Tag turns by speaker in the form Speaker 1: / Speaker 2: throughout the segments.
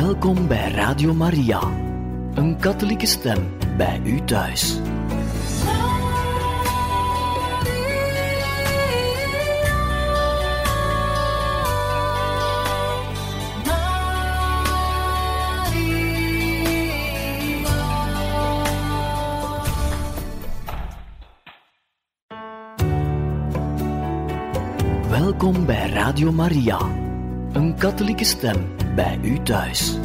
Speaker 1: Welkom bij Radio Maria, een katholieke stem bij u thuis. Welkom bij Radio Maria, een katholieke stem bij u thuis.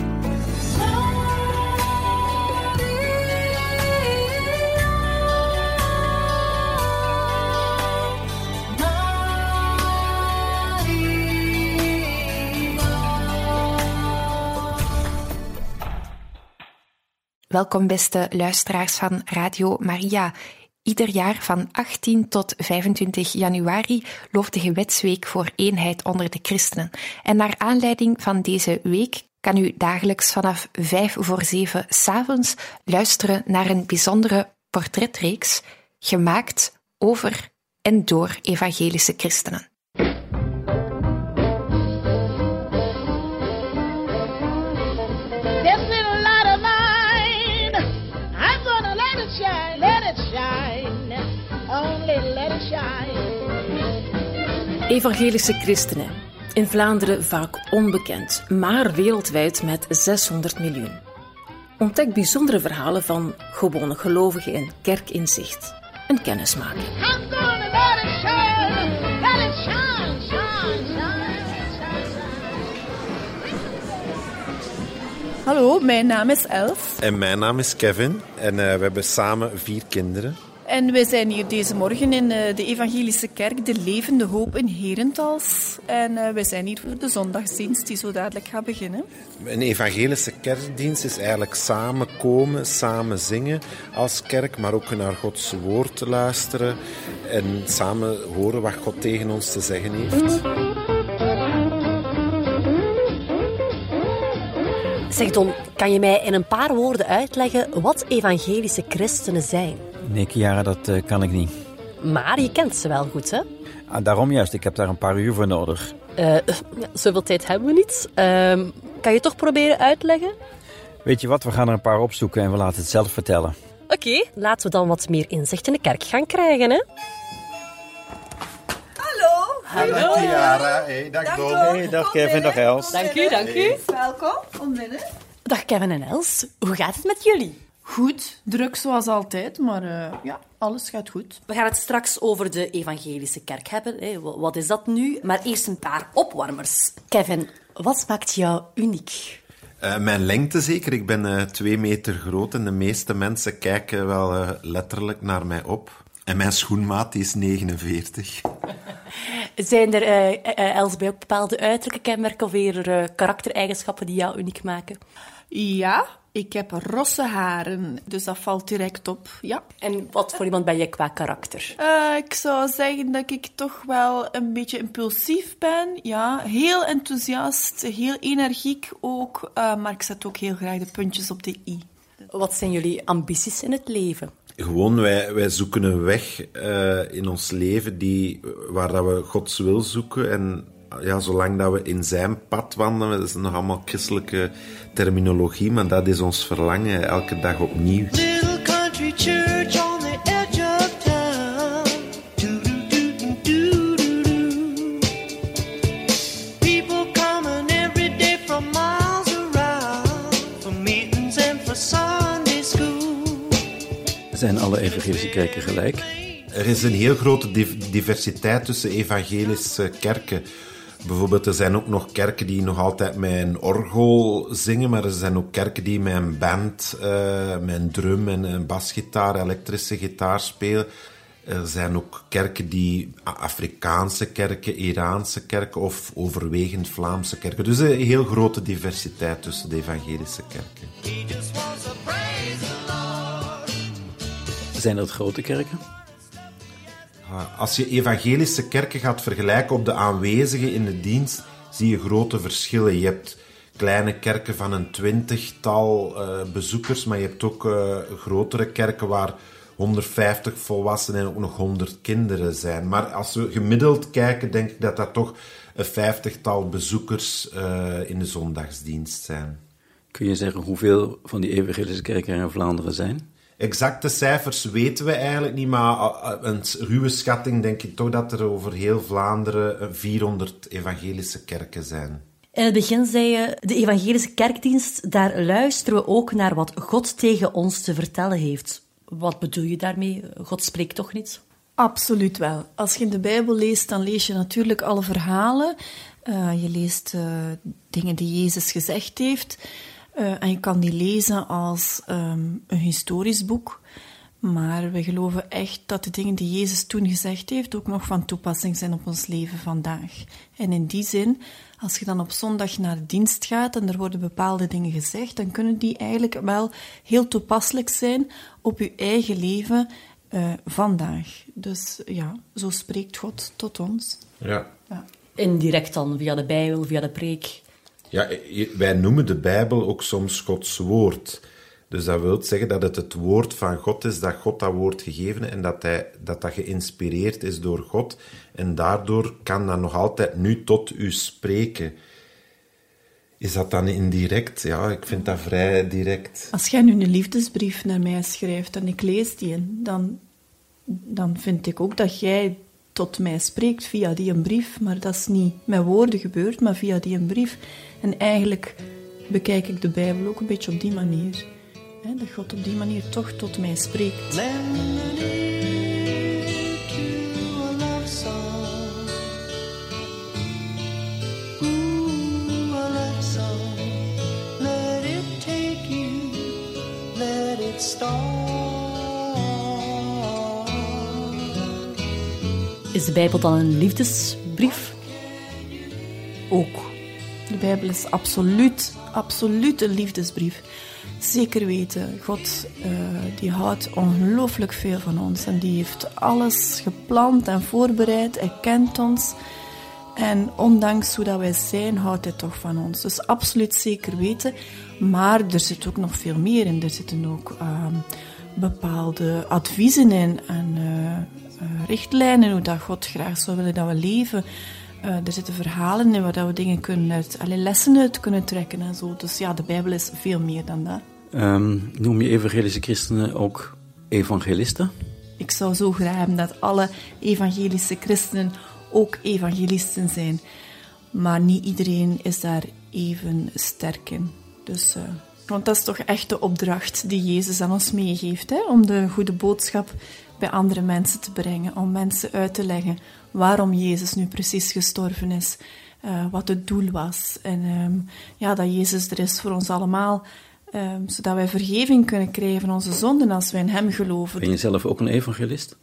Speaker 2: Welkom beste luisteraars van Radio Maria. Ieder jaar van 18 tot 25 januari loopt de gewetsweek voor eenheid onder de christenen. En naar aanleiding van deze week kan u dagelijks vanaf 5 voor 7 s'avonds luisteren naar een bijzondere portretreeks gemaakt over en door evangelische christenen.
Speaker 3: Evangelische christenen. In Vlaanderen vaak onbekend, maar wereldwijd met 600 miljoen. Ontdek bijzondere verhalen van gewone gelovigen in kerkinzicht en kennismaking.
Speaker 4: Hallo, mijn naam is Els
Speaker 5: En mijn naam is Kevin en eh, we hebben samen vier kinderen.
Speaker 4: En wij zijn hier deze morgen in eh, de Evangelische Kerk, de Levende Hoop in Herentals. En eh, wij zijn hier voor de zondagsdienst die zo dadelijk gaat beginnen.
Speaker 5: Een evangelische kerkdienst is eigenlijk samen komen, samen zingen als kerk, maar ook naar Gods woord te luisteren en samen horen wat God tegen ons te zeggen heeft.
Speaker 6: Zeg Don, kan je mij in een paar woorden uitleggen wat evangelische christenen zijn?
Speaker 7: Nee, Chiara, dat eh, kan ik niet.
Speaker 6: Maar je kent ze wel goed, hè?
Speaker 7: Ah, daarom juist, ik heb daar een paar uur voor nodig.
Speaker 6: Eh, zoveel tijd hebben we niet. Ehm, kan je toch proberen uitleggen?
Speaker 7: Weet je wat, we gaan er een paar opzoeken en we laten het zelf vertellen.
Speaker 6: Oké, laten we dan wat meer inzicht in de kerk gaan krijgen, hè?
Speaker 5: Hallo Chiara, hey, dag.
Speaker 7: Hey, dag Kevin, dag Els.
Speaker 6: Dank u, dank u.
Speaker 4: Welkom, kom binnen.
Speaker 6: Dag Kevin en Els, hoe gaat het met jullie?
Speaker 4: Goed, druk zoals altijd, maar eh, ja, alles gaat goed.
Speaker 6: We gaan het straks over de evangelische kerk hebben. Hè. Wa- Wat is dat nu? Maar eerst een paar opwarmers. Kevin, wat maakt jou uniek?
Speaker 5: Eh, mijn lengte zeker, ik ben eh, twee meter groot en de meeste mensen kijken wel letterlijk naar mij op. En mijn schoenmaat is 49.
Speaker 6: Zijn er, eh, eh, Els, bij ook bepaalde uiterlijke kenmerken of eerder eh, karaktereigenschappen die jou uniek maken?
Speaker 4: Ja, ik heb rosse haren, dus dat valt direct op, ja.
Speaker 6: En wat voor iemand ben je qua karakter?
Speaker 4: Eh, ik zou zeggen dat ik toch wel een beetje impulsief ben. Ja, heel enthousiast, heel energiek ook. eh, maar ik zet ook heel graag de puntjes op de i.
Speaker 6: Wat zijn jullie ambities in het leven?
Speaker 5: Gewoon, wij, wij zoeken een weg eh, in ons leven die, waar dat we Gods wil zoeken. En ja, zolang dat we in zijn pad wandelen, dat is nog allemaal christelijke terminologie, maar dat is ons verlangen, elke dag opnieuw.
Speaker 8: Little country church on the edge of town. Doo-doo-doo-doo-doo-doo. People coming every day from miles around for meetings and for Sunday school.
Speaker 7: Zijn alle evangelische kerken gelijk?
Speaker 5: Er is een heel grote div- diversiteit tussen evangelische kerken. Bijvoorbeeld, er zijn ook nog kerken die nog altijd met een orgel zingen, maar er zijn ook kerken die met een band, eh, met een drum en een basgitaar, elektrische gitaar spelen. Er zijn ook kerken die Afrikaanse kerken, Iraanse kerken of overwegend Vlaamse kerken. Dus een heel grote diversiteit tussen de evangelische kerken.
Speaker 7: Zijn dat grote kerken?
Speaker 5: Ah, Als je evangelische kerken gaat vergelijken op de aanwezigen in de dienst, zie je grote verschillen. Je hebt kleine kerken van een twintigtal eh, bezoekers, maar je hebt ook eh, grotere kerken waar 150 volwassenen en ook nog 100 kinderen zijn. Maar als we gemiddeld kijken, denk ik dat dat toch een vijftigtal bezoekers eh, in de zondagsdienst zijn.
Speaker 7: Kun je zeggen hoeveel van die evangelische kerken er in Vlaanderen zijn?
Speaker 5: Exacte cijfers weten we eigenlijk niet, maar uh, uh, een ruwe schatting denk ik toch dat er over heel Vlaanderen uh, 400 evangelische kerken zijn.
Speaker 6: In het begin zei je, de evangelische kerkdienst, daar luisteren we ook naar wat God tegen ons te vertellen heeft. Wat bedoel je daarmee? God spreekt toch niet?
Speaker 4: Absoluut wel. Als je in de Bijbel leest, dan lees je natuurlijk alle verhalen. Uh, je leest uh, dingen die Jezus gezegd heeft. Uh, en je kan die lezen als um, een historisch boek. Maar we geloven echt dat de dingen die Jezus toen gezegd heeft ook nog van toepassing zijn op ons leven vandaag. En in die zin, als je dan op zondag naar de dienst gaat en er worden bepaalde dingen gezegd, dan kunnen die eigenlijk wel heel toepasselijk zijn op je eigen leven uh, vandaag. Dus ja, zo spreekt God tot ons.
Speaker 5: Ja.
Speaker 4: ja.
Speaker 6: Indirect dan, via de Bijbel, via de preek.
Speaker 5: Ja, wij noemen de Bijbel ook soms Gods woord. Dus dat wil zeggen dat het het woord van God is, dat God dat woord gegeven en dat, hij, dat dat geïnspireerd is door God. En daardoor kan dat nog altijd nu tot u spreken. Is dat dan indirect? Ja, ik vind dat vrij direct.
Speaker 4: Als jij nu een liefdesbrief naar mij schrijft en ik lees die, dan, dan vind ik ook dat jij tot mij spreekt via die een brief. Maar dat is niet met woorden gebeurd, maar via die een brief. En eigenlijk bekijk ik de Bijbel ook een beetje op die manier. Hè, dat God op die manier toch tot mij spreekt.
Speaker 6: Is de Bijbel dan een liefdesbrief?
Speaker 4: Ook. Bijbel is absoluut, absoluut een liefdesbrief. Zeker weten, God uh, die houdt ongelooflijk veel van ons en die heeft alles gepland en voorbereid. Hij kent ons en ondanks hoe dat wij zijn, houdt hij toch van ons. Dus absoluut zeker weten, maar er zit ook nog veel meer in. Er zitten ook uh, bepaalde adviezen in en uh, uh, richtlijnen hoe dat God graag zou willen dat we leven. Uh, er zitten verhalen in waar dat we dingen kunnen uit, alle lessen uit kunnen trekken en zo. Dus ja, de Bijbel is veel meer dan dat.
Speaker 7: Um, noem je evangelische christenen ook evangelisten?
Speaker 4: Ik zou zo graag hebben dat alle evangelische christenen ook evangelisten zijn. Maar niet iedereen is daar even sterk in. Dus, uh, want dat is toch echt de opdracht die Jezus aan ons meegeeft: hè? om de goede boodschap bij andere mensen te brengen, om mensen uit te leggen waarom Jezus nu precies gestorven is, uh, wat het doel was. En um, ja, dat Jezus er is voor ons allemaal, um, zodat wij vergeving kunnen krijgen van onze zonden als wij in Hem geloven.
Speaker 7: Ben je zelf ook een evangelist?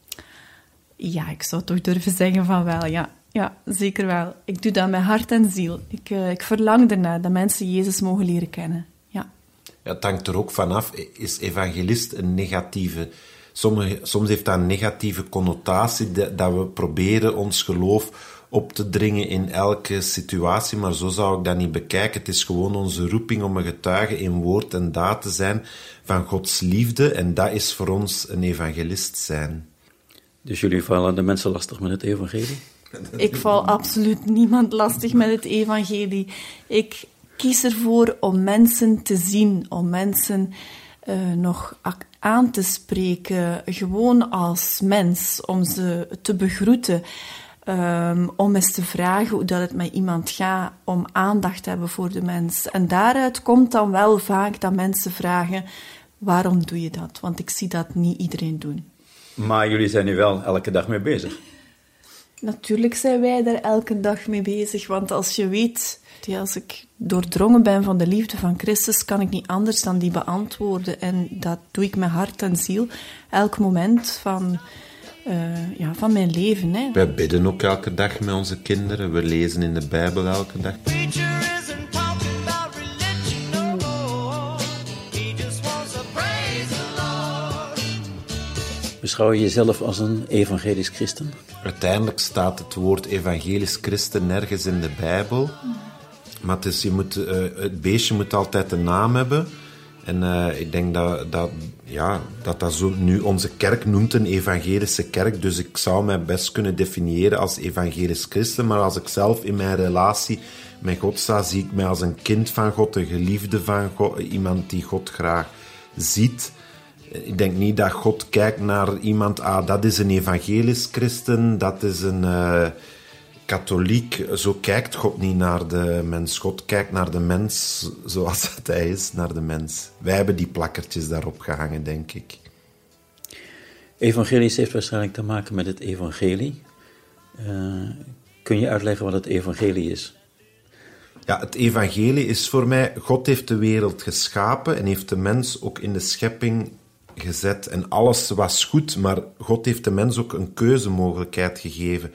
Speaker 4: Ja, ik zou toch durven zeggen van wel, ja. Ja, zeker wel. Ik doe dat met hart en ziel. Ik, uh, ik verlang ernaar dat mensen Jezus mogen leren kennen. Ja.
Speaker 5: het hangt er ook vanaf. Is evangelist een negatieve Sommige, soms heeft dat een negatieve connotatie, dat, dat we proberen ons geloof op te dringen in elke situatie, maar zo zou ik dat niet bekijken. Het is gewoon onze roeping om een getuige in woord en daad te zijn van Gods liefde en dat is voor ons een evangelist zijn.
Speaker 7: Dus jullie vallen de mensen lastig met het evangelie?
Speaker 4: Ik val absoluut niemand lastig met het evangelie. Ik kies ervoor om mensen te zien, om mensen uh, nog aan te spreken, gewoon als mens, om ze te begroeten. Um, om eens te vragen hoe dat het met iemand gaat, om aandacht te hebben voor de mens. En daaruit komt dan wel vaak dat mensen vragen: waarom doe je dat? Want ik zie dat niet iedereen doen.
Speaker 7: Maar jullie zijn nu wel elke dag mee bezig.
Speaker 4: Natuurlijk zijn wij daar elke dag mee bezig, want als je weet, ja, als ik doordrongen ben van de liefde van Christus, kan ik niet anders dan die beantwoorden. En dat doe ik met hart en ziel, elk moment van, uh, ja, van mijn leven. Hè.
Speaker 5: Wij bidden ook elke dag met onze kinderen, we lezen in de Bijbel elke dag.
Speaker 7: Beschouw je jezelf als een evangelisch christen?
Speaker 5: Uiteindelijk staat het woord evangelisch christen nergens in de Bijbel. Maar het, je moet, uh, het beestje moet altijd een naam hebben. En uh, ik denk dat dat, ja, dat dat zo nu onze kerk noemt een evangelische kerk. Dus ik zou mij best kunnen definiëren als evangelisch christen. Maar als ik zelf in mijn relatie met God sta, zie ik mij als een kind van God, een geliefde van God, iemand die God graag ziet. Ik denk niet dat God kijkt naar iemand, ah, dat is een evangelisch christen, dat is een uh, katholiek. Zo kijkt God niet naar de mens. God kijkt naar de mens zoals dat hij is, naar de mens. Wij hebben die plakkertjes daarop gehangen, denk ik.
Speaker 7: Evangelisch heeft waarschijnlijk te maken met het evangelie. Uh, kun je uitleggen wat het evangelie is?
Speaker 5: Ja, het evangelie is voor mij, God heeft de wereld geschapen en heeft de mens ook in de schepping gezet. En alles was goed, maar God heeft de mens ook een keuzemogelijkheid gegeven.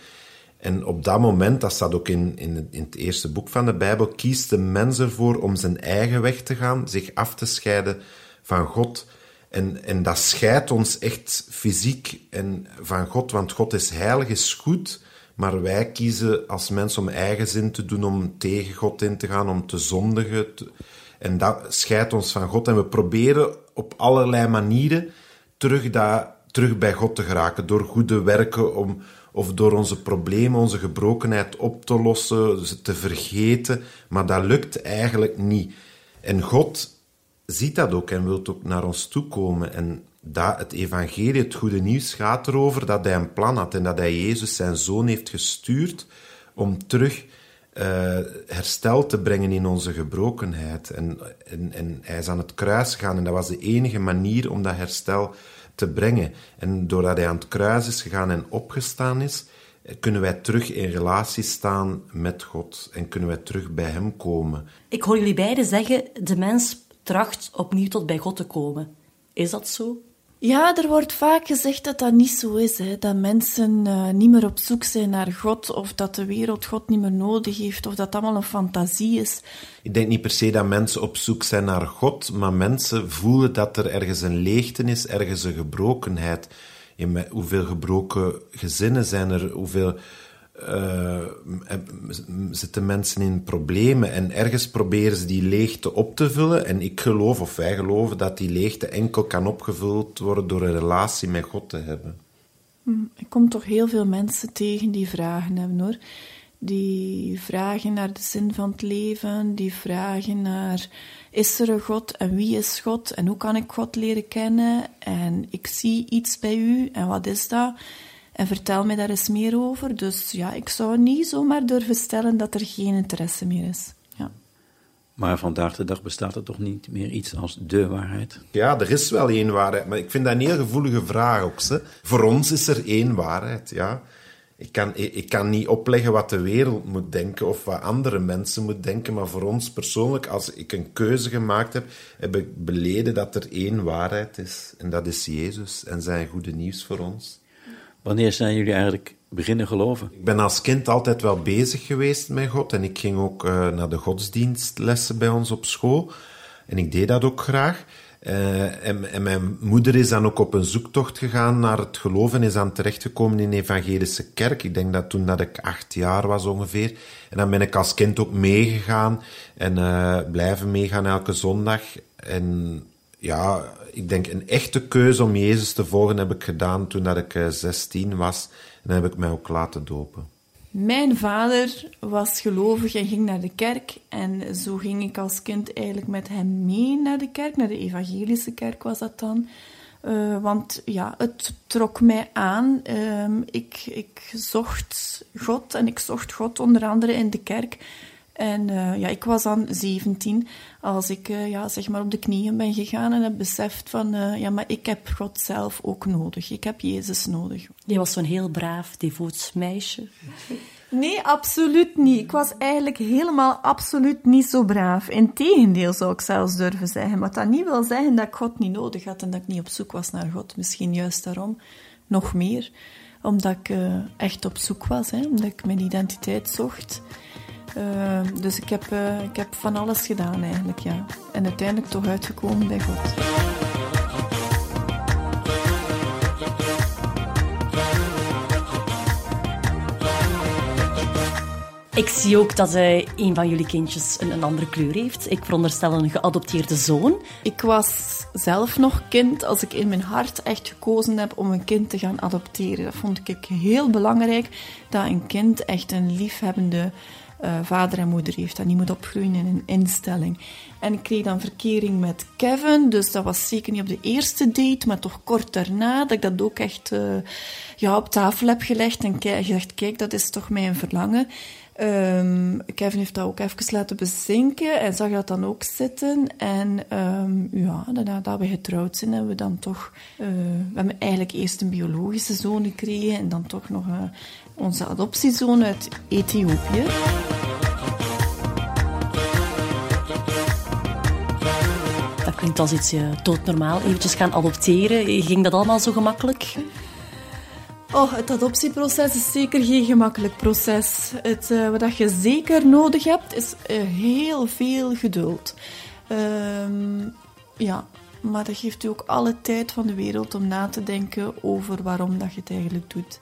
Speaker 5: En op dat moment, dat staat ook in, in, in het eerste boek van de Bijbel, kiest de mens ervoor om zijn eigen weg te gaan, zich af te scheiden van God. En, en dat scheidt ons echt fysiek en van God, want God is heilig, is goed, maar wij kiezen als mens om eigen zin te doen, om tegen God in te gaan, om te zondigen. en dat scheidt ons van God. En we proberen op allerlei manieren terug, dat, terug bij God te geraken, door goede werken om, of door onze problemen, onze gebrokenheid op te lossen, ze te vergeten. Maar dat lukt eigenlijk niet. En God ziet dat ook en wil ook naar ons toe komen. En dat het evangelie, het goede nieuws, gaat erover dat hij een plan had en dat hij Jezus, zijn zoon, heeft gestuurd om terug herstel te brengen in onze gebrokenheid. En, en, en hij is aan het kruis gegaan en dat was de enige manier om dat herstel te brengen. En doordat hij aan het kruis is gegaan en opgestaan is, kunnen wij terug in relatie staan met God en kunnen wij terug bij Hem komen.
Speaker 6: Ik hoor jullie beiden zeggen: de mens tracht opnieuw tot bij God te komen. Is dat zo?
Speaker 4: Ja, er wordt vaak gezegd dat dat niet zo is. Hè. Dat mensen uh, niet meer op zoek zijn naar God, of dat de wereld God niet meer nodig heeft, of dat dat allemaal een fantasie is.
Speaker 5: Ik denk niet per se dat mensen op zoek zijn naar God, maar mensen voelen dat er ergens een leegte is, ergens een gebrokenheid. Hoeveel gebroken gezinnen zijn er, hoeveel uh, zitten mensen in problemen en ergens proberen ze die leegte op te vullen. En ik geloof, of wij geloven, dat die leegte enkel kan opgevuld worden door een relatie met God te hebben.
Speaker 4: Hm, ik kom toch heel veel mensen tegen die vragen hebben hoor. Die vragen naar de zin van het leven, die vragen naar is er een God en wie is God en hoe kan ik God leren kennen en ik zie iets bij u en wat is dat? En vertel mij daar eens meer over. Dus ja, ik zou niet zomaar durven stellen dat er geen interesse meer is. Ja.
Speaker 7: Maar vandaag de dag bestaat er toch niet meer iets als de waarheid?
Speaker 5: Ja, er is wel één waarheid, maar ik vind dat een heel gevoelige vraag ook. Hè. Voor ons is er één waarheid, ja. Ik kan, ik kan niet opleggen wat de wereld moet denken of wat andere mensen moeten denken, maar voor ons persoonlijk, als ik een keuze gemaakt heb, heb ik beleden dat er één waarheid is. En dat is Jezus en zijn goede nieuws voor ons.
Speaker 7: Wanneer zijn jullie eigenlijk beginnen geloven?
Speaker 5: Ik ben als kind altijd wel bezig geweest met God en ik ging ook uh, naar de godsdienstlessen bij ons op school. En ik deed dat ook graag. Uh, en, mijn moeder is dan ook op een zoektocht gegaan naar het geloven en is dan terechtgekomen in de evangelische kerk. Ik denk dat toen dat ik acht jaar was ongeveer. En dan ben ik als kind ook meegegaan en uh, blijven meegaan elke zondag. En ja, ik denk een echte keuze om Jezus te volgen heb ik gedaan toen dat ik 16 eh, was. En dan heb ik mij ook laten dopen.
Speaker 4: Mijn vader was gelovig en ging naar de kerk. En zo ging ik als kind eigenlijk met hem mee naar de kerk. Naar de evangelische kerk was dat dan. Uh, want ja, het trok mij aan. Uh, ik, ik zocht God en ik zocht God onder andere in de kerk. En uh, ja, ik was dan 17 als ik uh, ja, zeg maar op de knieën ben gegaan en heb beseft van uh, ja, maar ik heb God zelf ook nodig. Ik heb Jezus nodig.
Speaker 6: Je was zo'n heel braaf, devoot meisje.
Speaker 4: Nee, absoluut niet. Ik was eigenlijk helemaal absoluut niet zo braaf. Integendeel zou ik zelfs durven zeggen. Maar dat niet wil zeggen dat ik God niet nodig had en dat ik niet op zoek was naar God. Misschien juist daarom nog meer. Omdat ik uh, echt op zoek was, hè? omdat ik mijn identiteit zocht. Uh, dus ik heb, uh, ik heb van alles gedaan eigenlijk, ja. En uiteindelijk toch uitgekomen bij God.
Speaker 6: Ik zie ook dat uh, een van jullie kindjes een, een, andere kleur heeft. Ik veronderstel een geadopteerde zoon.
Speaker 4: Ik was zelf nog kind als ik in mijn hart echt gekozen heb om een kind te gaan adopteren. Dat vond ik heel belangrijk, dat een kind echt een liefhebbende eh, vader en moeder heeft en die moet opgroeien in een instelling. En ik kreeg dan verkering met Kevin, dus dat was zeker niet op de eerste date, maar toch kort daarna, dat ik dat ook echt eh, ja, op tafel heb gelegd en gezegd, kijk, dat is toch mijn verlangen. Ehm, Kevin heeft dat ook even laten bezinken en zag dat dan ook zitten. En ehm, ja, daarna dat we getrouwd zijn, hebben we dan toch... eh, we hebben eigenlijk eerst een biologische zoon gekregen en dan toch nog eh, onze adoptiezoon uit Ethiopië.
Speaker 6: Dat klinkt als iets uh, doodnormaal. Eventjes gaan adopteren. Ging dat allemaal zo gemakkelijk?
Speaker 4: Oh, het adoptieproces is zeker geen gemakkelijk proces. Het, eh, wat dat je zeker nodig hebt, is eh, heel veel geduld. Ehm, ja, maar dat geeft u ook alle tijd van de wereld om na te denken over waarom dat je het eigenlijk doet.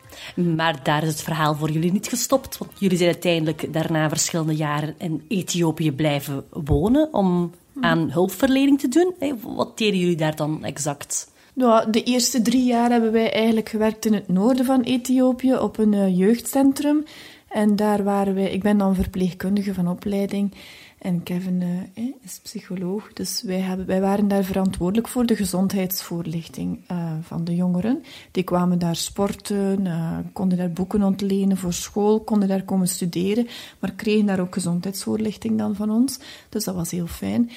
Speaker 6: Maar daar is het verhaal voor jullie niet gestopt. Want jullie zijn uiteindelijk daarna verschillende jaren in Ethiopië blijven wonen om aan hulpverlening te doen. Wat deden jullie daar dan exact?
Speaker 4: Ja, de eerste drie jaar hebben wij eigenlijk gewerkt in het noorden van Ethiopië op een eh, jeugdcentrum. En daar waren wij, ik ben dan verpleegkundige van opleiding en Kevin eh, is psycholoog. Dus wij, hebben, wij waren daar verantwoordelijk voor de gezondheidsvoorlichting eh, van de jongeren. Die kwamen daar sporten, eh, konden daar boeken ontlenen voor school, konden daar komen studeren, maar kregen daar ook gezondheidsvoorlichting dan van ons. Dus dat was heel fijn.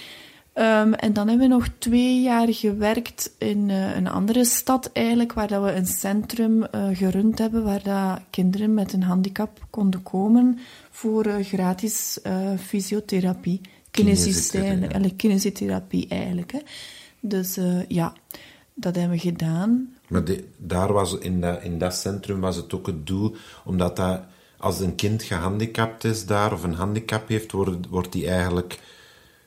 Speaker 4: Ehm, en dan hebben we nog twee jaar gewerkt in een andere stad eigenlijk, waar dat we een centrum gerund hebben, waar dat kinderen met een handicap konden komen voor eh, gratis eh, fysiotherapie.
Speaker 5: Kinesitherapie,
Speaker 4: kinesitherapie eigenlijk. Hè. Dus eh, ja, dat hebben we gedaan.
Speaker 5: Maar de- daar was, in, dat, in dat centrum was het ook het doel, omdat dat, als een kind gehandicapt is daar, of een handicap heeft, wordt, wordt die eigenlijk...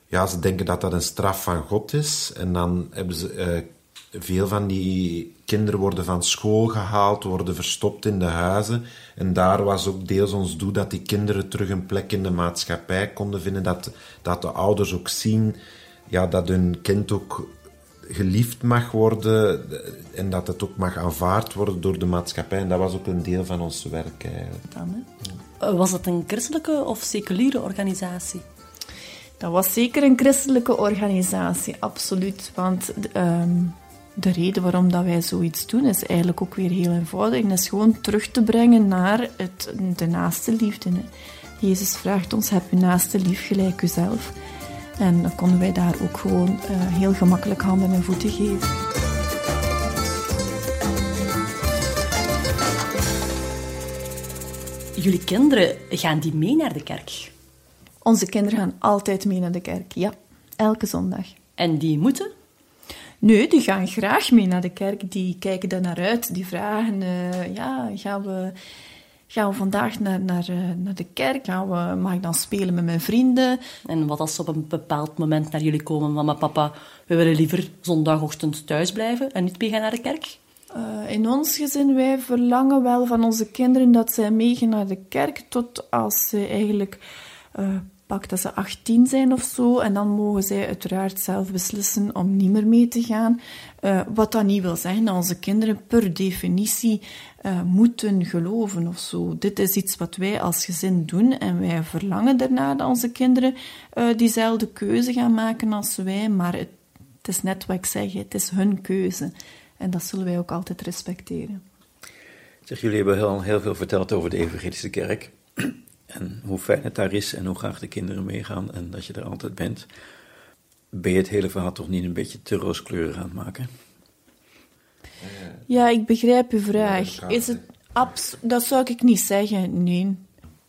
Speaker 5: Ja, ze denken dat dat een straf van God is. En dan hebben ze... veel van die kinderen worden van school gehaald, worden verstopt in de huizen. En daar was ook deels ons doel dat die kinderen terug een plek in de maatschappij konden vinden. Dat, dat de ouders ook zien ja, dat hun kind ook geliefd mag worden en dat het ook mag aanvaard worden door de maatschappij. En dat was ook een deel van ons werk eigenlijk.
Speaker 4: Dan, hè.
Speaker 6: Eh, Was het een christelijke of seculiere organisatie?
Speaker 4: Dat was zeker een christelijke organisatie, absoluut. Want ehm, de reden waarom dat wij zoiets doen is eigenlijk ook weer heel eenvoudig. En dat is gewoon terug te brengen naar het, de naaste liefde. Jezus vraagt ons, heb je naaste lief gelijk uzelf. En dan konden wij daar ook gewoon eh, heel gemakkelijk handen en voeten geven.
Speaker 6: Jullie kinderen, gaan die mee naar de kerk?
Speaker 4: Onze kinderen gaan altijd mee naar de kerk, ja. Elke zondag.
Speaker 6: En die moeten?
Speaker 4: Nee, die gaan graag mee naar de kerk. Die kijken daar naar uit. Die vragen, eh, ja, gaan we, gaan we vandaag naar, naar, eh, naar de kerk? Gaan we, mag ik dan spelen met mijn vrienden?
Speaker 6: En wat als ze op een bepaald moment naar jullie komen, mama, papa, we willen liever zondagochtend thuis blijven en niet mee gaan naar de kerk?
Speaker 4: Eh, in ons gezin, wij verlangen wel van onze kinderen dat zij meegaan naar de kerk tot als ze eigenlijk pak dat ze 18 zijn of zo. En dan mogen zij uiteraard zelf beslissen om niet meer mee te gaan. Eh, wat dat niet wil zeggen dat onze kinderen per definitie eh, moeten geloven of zo. Dit is iets wat wij als gezin doen en wij verlangen ernaar dat onze kinderen eh, diezelfde keuze gaan maken als wij. Maar het, is net wat ik zeg, het is hun keuze. En dat zullen wij ook altijd respecteren.
Speaker 7: Zeg, jullie hebben heel veel verteld over de evangelische kerk. En hoe fijn het daar is en hoe graag de kinderen meegaan en dat je er altijd bent. Ben je het hele verhaal toch niet een beetje te rooskleurig aan het maken?
Speaker 4: Ja, ik begrijp uw vraag.
Speaker 5: dat
Speaker 4: Is het abs dat zou ik niet zeggen, nee.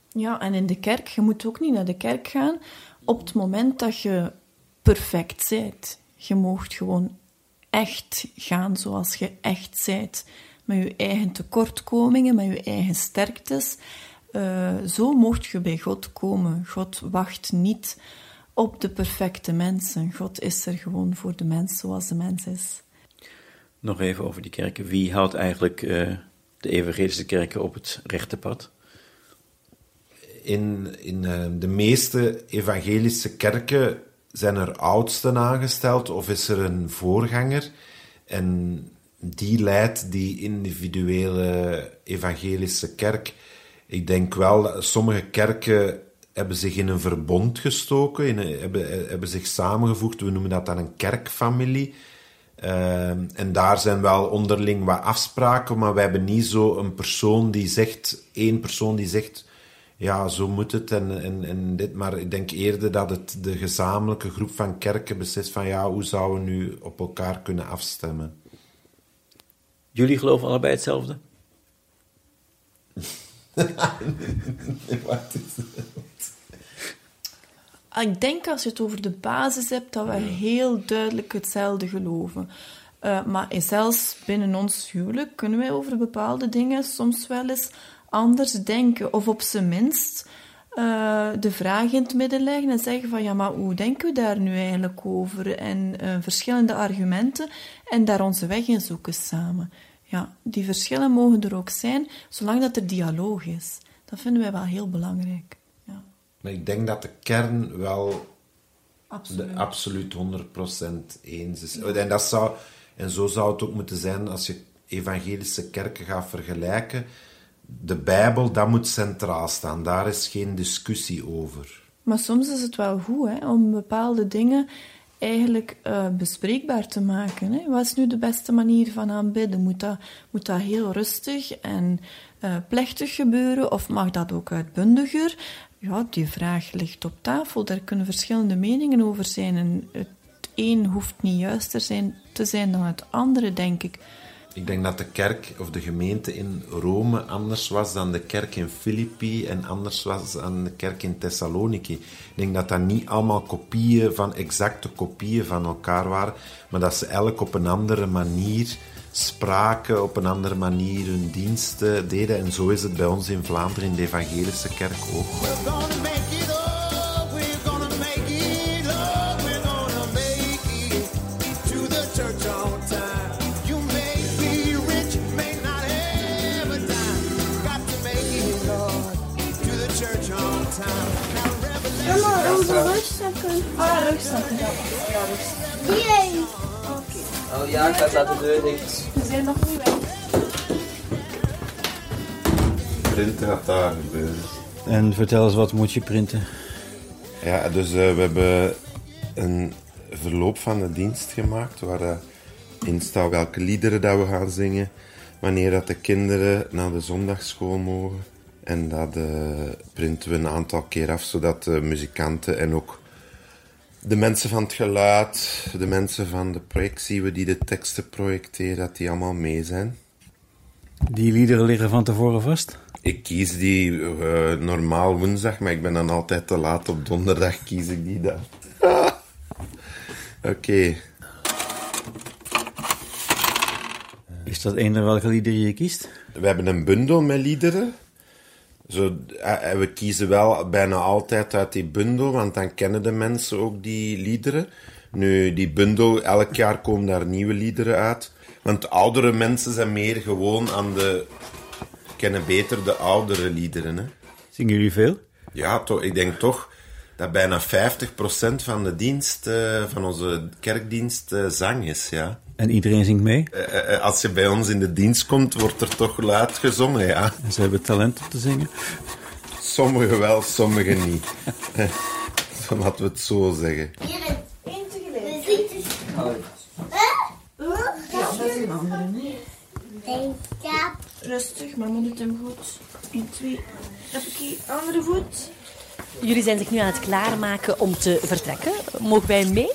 Speaker 4: Ja, en in de kerk, je moet ook niet naar de kerk gaan op het moment dat je perfect bent. Je moogt gewoon echt gaan zoals je echt bent. Met je eigen tekortkomingen, met je eigen sterktes. Eh, zo mocht je bij God komen. God wacht niet op de perfecte mensen. God is er gewoon voor de mens zoals de mens is.
Speaker 7: Nog even over die kerken. Wie houdt eigenlijk eh, de evangelische kerken op het rechte pad?
Speaker 5: In, in eh, de meeste evangelische kerken zijn er oudsten aangesteld of is er een voorganger. En die leidt die individuele evangelische kerk. Ik denk wel, dat sommige kerken hebben zich in een verbond gestoken, in een- hebben, hebben zich samengevoegd. We noemen dat dan een kerkfamilie. Eh, en daar zijn wel onderling wat afspraken, maar we hebben niet zo een persoon die zegt, één persoon die zegt, ja, zo moet het en, en, en dit. Maar ik denk eerder dat het de gezamenlijke groep van kerken beslist van, ja, hoe zouden we nu op elkaar kunnen afstemmen?
Speaker 7: Jullie geloven allebei hetzelfde?
Speaker 5: Het?
Speaker 4: Ik denk als je het over de basis hebt, dat we heel duidelijk hetzelfde geloven. Eh, maar zelfs binnen ons huwelijk kunnen wij over bepaalde dingen soms wel eens anders denken. Of op zijn minst eh, de vraag in het midden leggen en zeggen van ja, maar hoe denken we daar nu eigenlijk over? En eh, verschillende argumenten en daar onze weg in zoeken samen. Ja, die verschillen mogen er ook zijn, zolang dat er dialoog is. Dat vinden wij wel heel belangrijk. Ja,
Speaker 5: Maar ik denk dat de kern wel
Speaker 4: absoluut.
Speaker 5: de absoluut 100% eens is. En, dat zou, en zo zou het ook moeten zijn als je evangelische kerken gaat vergelijken. De Bijbel, dat moet centraal staan. Daar is geen discussie over.
Speaker 4: Maar soms is het wel goed hè, om bepaalde dingen eigenlijk eh, bespreekbaar te maken. Hè. Wat is nu de beste manier van aanbidden? Moet dat, moet dat heel rustig en eh, plechtig gebeuren of mag dat ook uitbundiger? Ja, die vraag ligt op tafel. Daar kunnen verschillende meningen over zijn. En het een hoeft niet juister zijn, te zijn dan het andere, denk ik.
Speaker 5: Ik denk dat de kerk of de gemeente in Rome anders was dan de kerk in Filippi en anders was dan de kerk in Thessaloniki. Ik denk dat dat niet allemaal kopieën van exacte kopieën van elkaar waren, maar dat ze elk op een andere manier spraken, op een andere manier hun diensten deden. En zo is het bij ons in Vlaanderen in de evangelische kerk ook.
Speaker 9: Rugzakken.
Speaker 4: Ah, rugzakken. Ja, ja rugzakken.
Speaker 9: Die
Speaker 10: Oh ja, ik had laten de deur dicht.
Speaker 4: We zijn nog niet weg.
Speaker 5: Printen gaat daar gebeuren.
Speaker 7: En vertel eens, wat moet je printen?
Speaker 5: Ja, dus eh, we hebben een verloop van de dienst gemaakt waar eh, in staat welke liederen dat we gaan zingen, wanneer dat de kinderen naar de zondagschool mogen. En dat eh, printen we een aantal keer af, zodat de muzikanten en ook de mensen van het geluid, de mensen van de projectie, we die de teksten projecteren, dat die allemaal mee zijn.
Speaker 7: Die liederen liggen van tevoren vast?
Speaker 5: Ik kies die eh, normaal woensdag, maar ik ben dan altijd te laat. Op donderdag kies ik die dan. Oké.
Speaker 7: Is dat eender welke liederen je kiest?
Speaker 5: We hebben een bundel met liederen. Zo, eh, eh, we kiezen wel bijna altijd uit die bundel, want dan kennen de mensen ook die liederen. Nu, die bundel, elk jaar komen daar nieuwe liederen uit. Want oudere mensen zijn meer gewoon aan de... kennen beter de oudere liederen, hè.
Speaker 7: Zingen jullie veel?
Speaker 5: Ja, toch, ik denk toch dat bijna 50% van de dienst, eh, van onze kerkdienst, zang is, ja.
Speaker 7: En iedereen zingt mee?
Speaker 5: Eh, eh, als je bij ons in de dienst komt, wordt er toch luid gezongen, ja.
Speaker 7: En ze hebben talent om te zingen?
Speaker 5: Sommigen wel, sommigen niet. Dan laten we het zo zeggen.
Speaker 9: Eén tegelijk.
Speaker 4: Ja, dat is een andere. Nee.
Speaker 9: Ja.
Speaker 4: Rustig, maar moet het hem goed. 1, 2. Even andere voet.
Speaker 6: Jullie zijn zich nu aan het klaarmaken om te vertrekken. Mogen wij mee?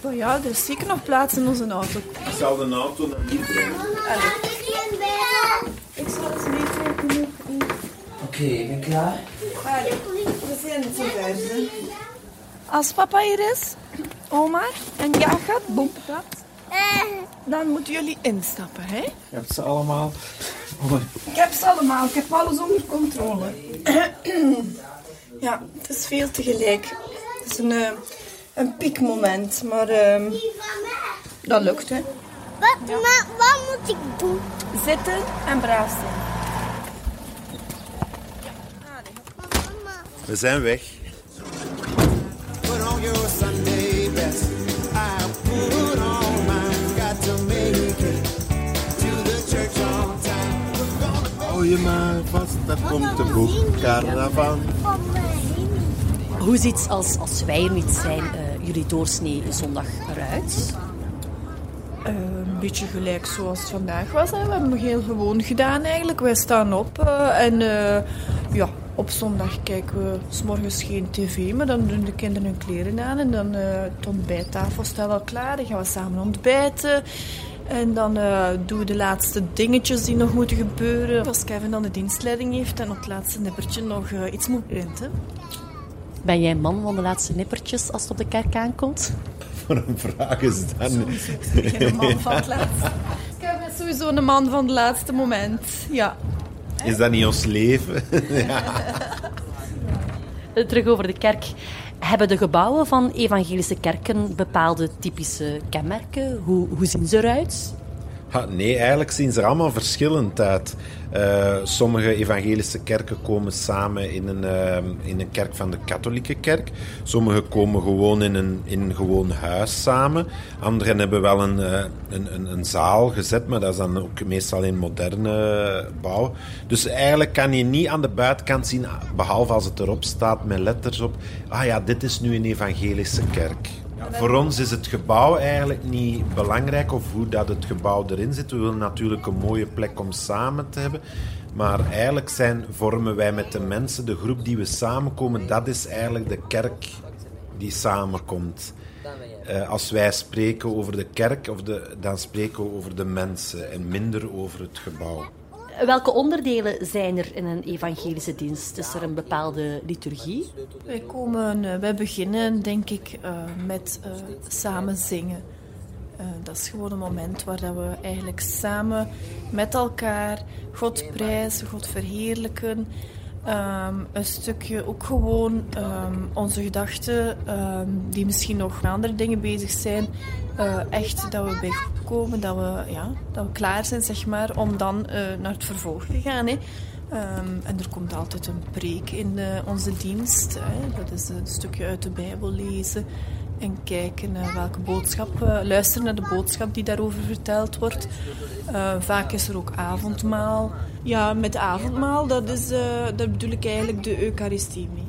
Speaker 4: Oh ja, er is zeker nog plaats in onze auto.
Speaker 5: Ik zal de auto naar hier brengen.
Speaker 4: Ik zal eens meetrekken.
Speaker 10: Oké, ik ben klaar.
Speaker 4: We zijn zover. Als papa hier is, oma en ja gaat, boem, dat, dan moeten jullie instappen, hè?
Speaker 7: Je hebt ze allemaal.
Speaker 4: Ik heb ze allemaal, ik heb alles onder controle. ja, het is veel tegelijk. Het is een, eh, een piekmoment, maar ehm, dat lukt, hè.
Speaker 9: Wat, maar wat moet ik doen?
Speaker 4: Zitten en braaf zijn.
Speaker 5: We zijn weg. Hou je maar vast, daar komt de boekcaravan.
Speaker 6: Hoe ziet als, als wij er niet zijn eh, jullie doorsnee zondag eruit?
Speaker 4: Eh, een beetje gelijk zoals het vandaag was. Hè. We hebben het heel gewoon gedaan eigenlijk. Wij staan op eh, en eh, ja, op zondag kijken we s geen tv, maar dan doen de kinderen hun kleren aan en dan eh de ontbijttafel al klaar. Dan gaan we samen ontbijten. En dan eh, doen we de laatste dingetjes die nog moeten gebeuren. Als Kevin dan de dienstleiding heeft en op het laatste nippertje nog iets moet printen.
Speaker 6: Ben jij man van de laatste nippertjes als het op de kerk aankomt?
Speaker 5: Voor een vraag is dat...
Speaker 4: Geen man van het laatste. Kevin is sowieso een man van het laatste moment. Ja.
Speaker 5: Is dat niet ons leven?
Speaker 6: Eh, Terug over de kerk. Hebben de gebouwen van evangelische kerken bepaalde typische kenmerken? Hoe, hoe zien ze eruit?
Speaker 5: Ha, nee, eigenlijk zien ze er allemaal verschillend uit. Eh, sommige evangelische kerken komen samen in een, eh, in een kerk van de katholieke kerk. Sommige komen gewoon in een, in een gewoon huis samen. Anderen hebben wel een, eh, een, een, een zaal gezet, maar dat is dan ook meestal in moderne bouw. Dus eigenlijk kan je niet aan de buitenkant zien, behalve als het erop staat met letters op. Ah ja, dit is nu een evangelische kerk. Voor ons is het gebouw eigenlijk niet belangrijk of hoe dat het gebouw erin zit. We willen natuurlijk een mooie plek om samen te hebben. Maar eigenlijk zijn, vormen wij met de mensen, de groep die we samenkomen, dat is eigenlijk de kerk die samenkomt. Eh, als wij spreken over de kerk, of de, dan spreken we over de mensen en minder over het gebouw.
Speaker 6: Welke onderdelen zijn er in een evangelische dienst? Is er een bepaalde liturgie?
Speaker 4: Wij, komen, eh, wij beginnen, denk ik, eh, met eh, samen zingen. Dat is gewoon een moment waar dat we eigenlijk samen met elkaar God prijzen, God verheerlijken. Ehm, een stukje ook gewoon ehm, onze gedachten, ehm, die misschien nog met andere dingen bezig zijn, eh, echt dat we bij komen, dat we, ja, dat we klaar zijn, zeg maar, om dan eh, naar het vervolg te gaan. Hè. En er komt altijd een preek in eh, onze dienst. Hè. Dat is een stukje uit de Bijbel lezen en kijken naar welke boodschap, eh, luisteren naar de boodschap die daarover verteld wordt. Eh, vaak is er ook avondmaal. Ja, met avondmaal, dat is, eh, daar bedoel ik eigenlijk de Eucharistie mee.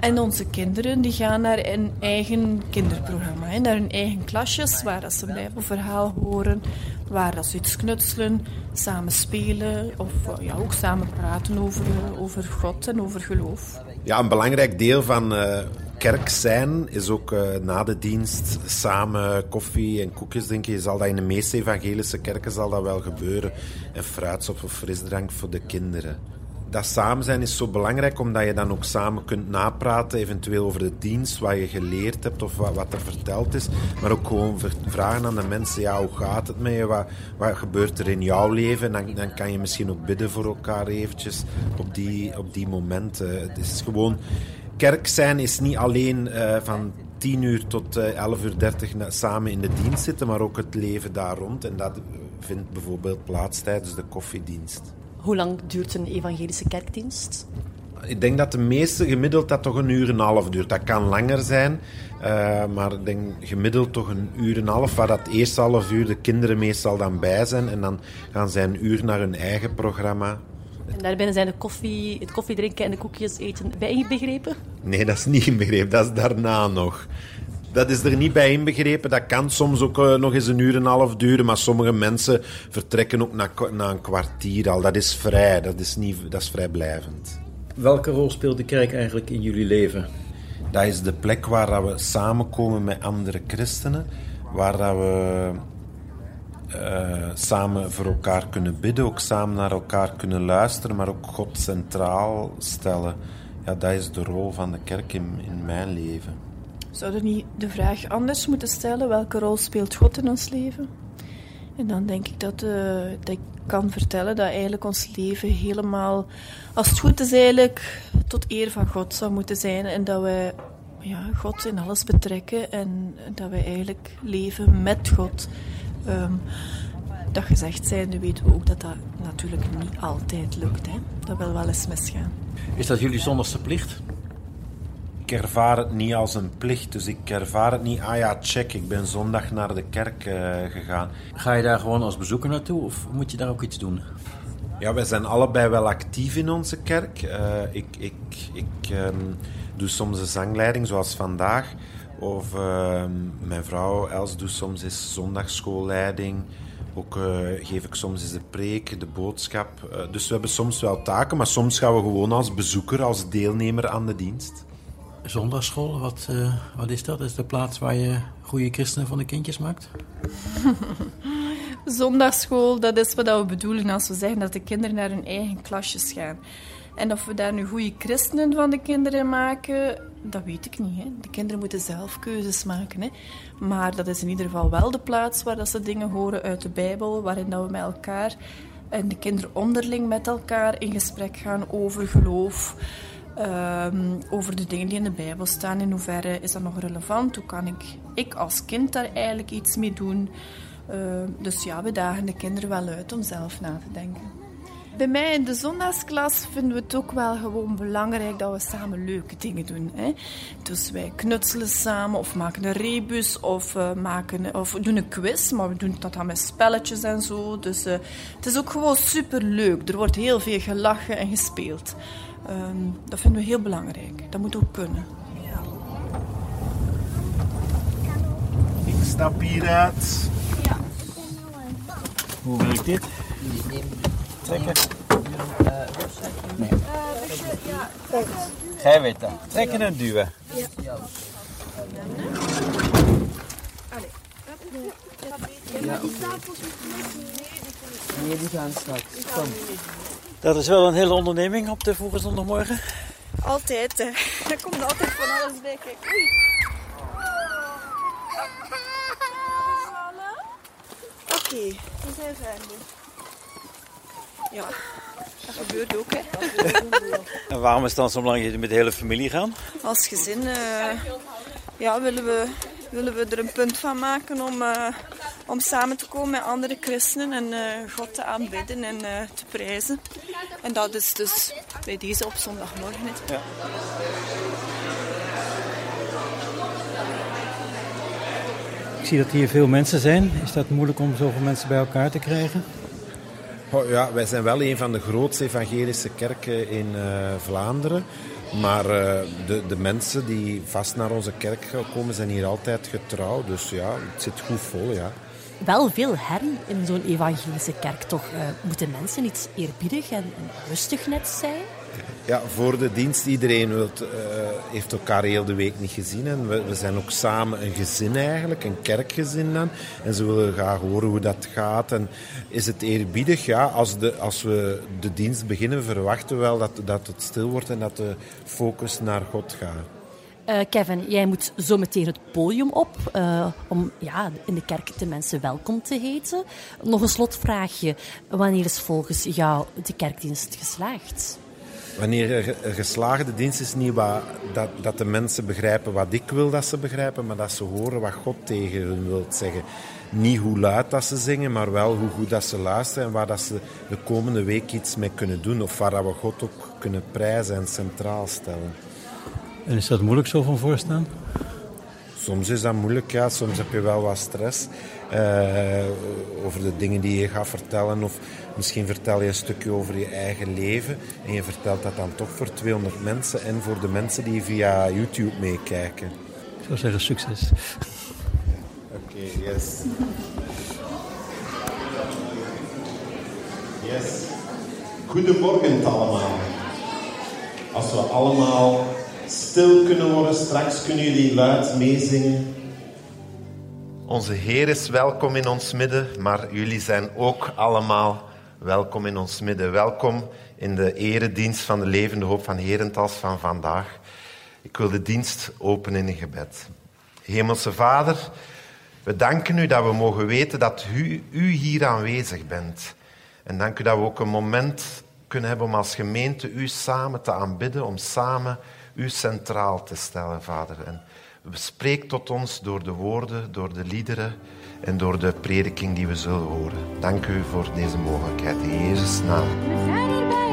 Speaker 4: En onze kinderen die gaan naar een eigen kinderprogramma, hè, naar hun eigen klasjes, waar dat ze een Bijbelverhaal horen, waar dat ze iets knutselen, samen spelen of eh, ja, ook samen praten over, eh, over God en over geloof.
Speaker 5: Ja, een belangrijk deel van eh, kerk zijn is ook eh, na de dienst samen koffie en koekjes drinken. Je zal dat in de meeste evangelische kerken zal dat wel gebeuren. En fruitsop of frisdrank voor de kinderen. Dat samen zijn is zo belangrijk omdat je dan ook samen kunt napraten, eventueel over de dienst, wat je geleerd hebt of wat, er verteld is. Maar ook gewoon vragen aan de mensen, ja, hoe gaat het met je? Wat, wat gebeurt er in jouw leven? En dan, dan kan je misschien ook bidden voor elkaar eventjes op die, op die momenten. Het is gewoon... Kerk zijn is niet alleen eh, van 10 uur tot eh 11 uur 30 na- samen in de dienst zitten, maar ook het leven daar rond. En dat vindt bijvoorbeeld plaats tijdens de koffiedienst.
Speaker 6: Hoe lang duurt een evangelische kerkdienst?
Speaker 5: Ik denk dat de meeste gemiddeld dat toch een uur en een half duurt. Dat kan langer zijn, eh, maar ik denk gemiddeld toch een uur en een half, waar dat eerste half uur de kinderen meestal dan bij zijn. En dan gaan zij een uur naar hun eigen programma.
Speaker 6: En daarbinnen zijn de koffie, het koffiedrinken en de koekjes eten bij inbegrepen?
Speaker 5: Nee, dat is niet inbegrepen, dat is daarna nog. Dat is er niet bij inbegrepen. Dat kan soms ook eh, nog eens een uur en een half duren, maar sommige mensen vertrekken ook na, na een kwartier al. Dat is vrij, dat is, niet, dat is vrijblijvend.
Speaker 7: Welke rol speelt de kerk eigenlijk in jullie leven?
Speaker 5: Dat is de plek waar dat we samenkomen met andere christenen, waar dat we eh, samen voor elkaar kunnen bidden, ook samen naar elkaar kunnen luisteren, maar ook God centraal stellen. Ja, dat is de rol van de kerk in, in mijn leven.
Speaker 4: Zouden we niet de vraag anders moeten stellen? Welke rol speelt God in ons leven? En dan denk ik dat, eh, dat ik kan vertellen dat eigenlijk ons leven helemaal, als het goed is, eigenlijk tot eer van God zou moeten zijn. En dat wij ja, God in alles betrekken en dat wij eigenlijk leven met God. Ehm, dat gezegd zijnde weten we ook dat dat natuurlijk niet altijd lukt. Hè? Dat wil wel eens misgaan.
Speaker 7: Is dat jullie zondagse plicht?
Speaker 5: Ik ervaar het niet als een plicht, dus ik ervaar het niet, ah ja, check, ik ben zondag naar de kerk eh, gegaan.
Speaker 7: Ga je daar gewoon als bezoeker naartoe of moet je daar ook iets doen?
Speaker 5: Ja, wij zijn allebei wel actief in onze kerk. Eh, ik ik, ik ehm, doe soms een zangleiding, zoals vandaag. Of eh, mijn vrouw Els doet soms eens zondagschoolleiding. Ook eh, geef ik soms eens de preek, de boodschap. Eh, dus we hebben soms wel taken, maar soms gaan we gewoon als bezoeker, als deelnemer aan de dienst.
Speaker 11: Zondagschool, wat, eh, wat is dat? Is de plaats waar je goede christenen van de kindjes maakt?
Speaker 4: Zondagschool, dat is wat we bedoelen als we zeggen dat de kinderen naar hun eigen klasjes gaan. En of we daar nu goede christenen van de kinderen maken, dat weet ik niet. Hè. De kinderen moeten zelf keuzes maken. Hè. Maar dat is in ieder geval wel de plaats waar dat ze dingen horen uit de Bijbel, waarin dat we met elkaar en de kinderen onderling met elkaar in gesprek gaan over geloof. ehm, over de dingen die in de Bijbel staan. In hoeverre is dat nog relevant? Hoe kan ik, ik als kind daar eigenlijk iets mee doen? Ehm, dus ja, we dagen de kinderen wel uit om zelf na te denken. Bij mij in de zondagsklas vinden we het ook wel gewoon belangrijk dat we samen leuke dingen doen. Hè? Dus wij knutselen samen of maken een rebus of, eh, maken, of doen een quiz, maar we doen dat dan met spelletjes en zo. Dus eh, het is ook gewoon super leuk. Er wordt heel veel gelachen en gespeeld. Ehm, dat vinden we heel belangrijk. Dat moet ook kunnen.
Speaker 5: Ik stap hieruit.
Speaker 11: Hoe werkt dit? Trekken? Nee. Jij weet dat. Trekken en duwen.
Speaker 10: Nee, die gaan straks. Kom.
Speaker 11: Dat is wel een hele onderneming op de vroege zondagmorgen.
Speaker 4: Altijd, hè. Er komt altijd van alles bij. Kijk, oei. Oké, we zijn veilig. Ja, dat gebeurt ook, hè.
Speaker 11: En waarom is het dan zo belangrijk dat je met de hele familie gaan?
Speaker 4: Als gezin eh, ja, willen, we, willen we er een punt van maken om, eh, om samen te komen met andere christenen en eh, God te aanbidden en eh, te prijzen. En dat is dus bij deze op zondagmorgen. hè.
Speaker 11: Ja. Ik zie dat hier veel mensen zijn. Is dat moeilijk om zoveel mensen bij elkaar te krijgen?
Speaker 5: Ja, wij zijn wel een van de grootste evangelische kerken in eh, Vlaanderen. Maar eh, de, de mensen die vast naar onze kerk komen, zijn hier altijd getrouw. Dus ja, het zit goed vol, ja.
Speaker 6: Wel veel herrie in zo'n evangelische kerk, toch? Eh, moeten mensen iets eerbiedig en rustig net zijn?
Speaker 5: Ja, voor de dienst, iedereen wilt, eh, heeft elkaar heel de week niet gezien. En we, we zijn ook samen een gezin eigenlijk, een kerkgezin dan. En ze willen graag horen hoe dat gaat. En is het eerbiedig? Ja, als, de, als we de dienst beginnen, verwachten we wel dat, dat het stil wordt en dat de focus naar God gaat.
Speaker 6: Eh, Kevin, jij moet zo meteen het podium op eh, om ja, in de kerk de mensen welkom te heten. Nog een slotvraagje. Wanneer is volgens jou de kerkdienst geslaagd?
Speaker 5: Wanneer er geslaagde dienst is niet wat, dat, dat de mensen begrijpen wat ik wil dat ze begrijpen, maar dat ze horen wat God tegen hun wil zeggen. Niet hoe luid dat ze zingen, maar wel hoe goed dat ze luisteren en waar dat ze de komende week iets mee kunnen doen. Of waar dat we God ook kunnen prijzen en centraal stellen.
Speaker 11: En is dat moeilijk zo van voorstaan?
Speaker 5: Soms is dat moeilijk, ja. Soms heb je wel wat stress eh, over de dingen die je gaat vertellen. Of misschien vertel je een stukje over je eigen leven. En je vertelt dat dan toch voor 200 mensen en voor de mensen die via YouTube meekijken.
Speaker 11: Ik zou zeggen succes.
Speaker 5: Oké, yes.
Speaker 12: Yes. Goedemorgen allemaal. Als we allemaal stil kunnen worden, straks kunnen jullie luid meezingen.
Speaker 5: Onze Heer is welkom in ons midden, maar jullie zijn ook allemaal welkom in ons midden. Welkom in de eredienst van de levende hoop van Herentals van vandaag. Ik wil de dienst openen in gebed. Hemelse Vader, we danken u dat we mogen weten dat u, u hier aanwezig bent. En dank u dat we ook een moment kunnen hebben om als gemeente u samen te aanbidden, om samen u centraal te stellen, Vader. En spreek tot ons door de woorden, door de liederen en door de prediking die we zullen horen. Dank u voor deze mogelijkheid. In Jezus' naam.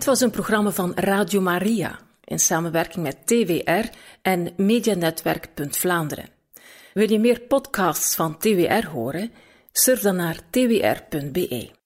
Speaker 3: Dit was een programma van Radio Maria in samenwerking met TWR en Medianetwerk. Wil je meer podcasts van TWR horen? Surf dan naar twr.be.